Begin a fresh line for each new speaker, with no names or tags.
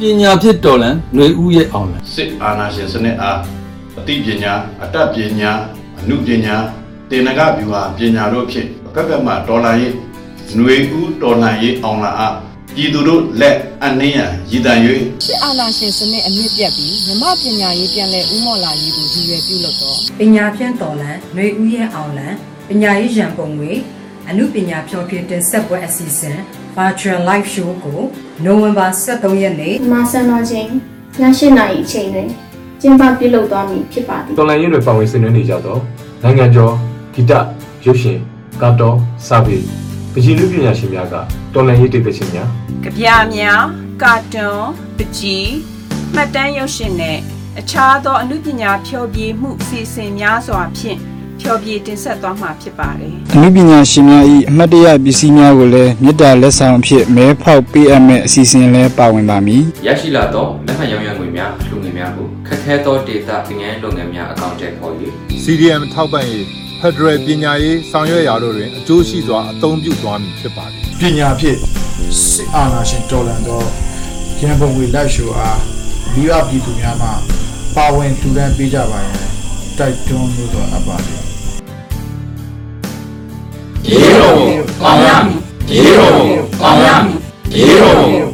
ပညာဖြစ်တော်လန်ຫນွေဦးရဲ့အောင်လန်
စစ်အာဏာရှင်စနစ်အားအသိပညာအတတ်ပညာအမှုပညာတေနဂဗျူဟာပညာတို့ဖြင့် ကကမဒေါ်လာရေးຫນွေဦးဒေါ်လာရေးအောင်လာအားပြည်သူတို့လက်အနှင်းရရည်တန်၍
စစ်အာဏာရှင်စနစ်အမြင့်ပြတ်ပြီးမြမပညာရေးပြန်လည်ဦးမော့လာရေးကိုရည်ရွယ်ပြုလုပ်တော့
ပညာဖြန့်တော်လန်ຫນွေဦးရဲ့အောင်လန်ပညာရေးရန်ပုံငွေအမှုပညာဖြောပြတင်ဆက်ပွဲအစီအစဉ် Virtual Live Show ကိုနိုဝင်ဘာ23ရက်နေ့
မာစံတော်ချိန်ည8နာရီအချိန်တွင်ကျင်းပပြုလုပ်သွားမည်ဖြစ်ပါသည်
တော်လန်ရင်တွေပါဝင်ဆင်နွှဲနေကြတော့နိုင်ငံကျော်ဂီတရုပ်ရှင် ကာတော်စာပေပကြီးလူပညာရှင်များကတော်လန်ရေးတေသချင်းများ
ကြပြများကာတွန်ပကြီးမှတ်တမ်းရုပ်ရှင်နဲ့အခြားသောအမှုပညာဖျော်ဖြေမှုစီစဉ်များစွာဖြင့်ဖျော်ဖြေတင်ဆက်သွားမှာဖြစ်ပါတယ်
အနုပညာရှင်များ၏အမှတ်တရပစ္စည်းများကိုလည်းမေတ္တာလက်ဆောင်အဖြစ်မဲဖောက်ပေးအပ်မဲ့အစီအစဉ်လည်းပါဝင်ပါမည်
ရရှိလာသောလက်မှတ်ရောင်းရငွေများလူငွေများကိုခက်ခဲသောဒေတာပညာရေးလုပ်ငန်းများအကောင့်ထဲပေါ်၍
CDM ထောက်ပံ့ရေး ဖက်ဒရယ်ပညာရေးဆောင်ရွက်ရာတို့တွင်အကျိုးရှိစွာအသုံးပြုသွားမည်ဖြစ်ပါသည်
ပညာဖြင့်စစ်အာဏာရှင်တော်လှန်သောရန်ပုံငွေလိုက်ရှိုအားမိဘပြည်သူများမှပါဝင်လှူဒန်းပေးကြပါရန်တိုက်တွန်းလို့တော့အပ်ပါတယ်
ရေတော်ကောင်းရမည်ရေတော်ကောင်းရမည်ရေတော်ကောင်းရမည်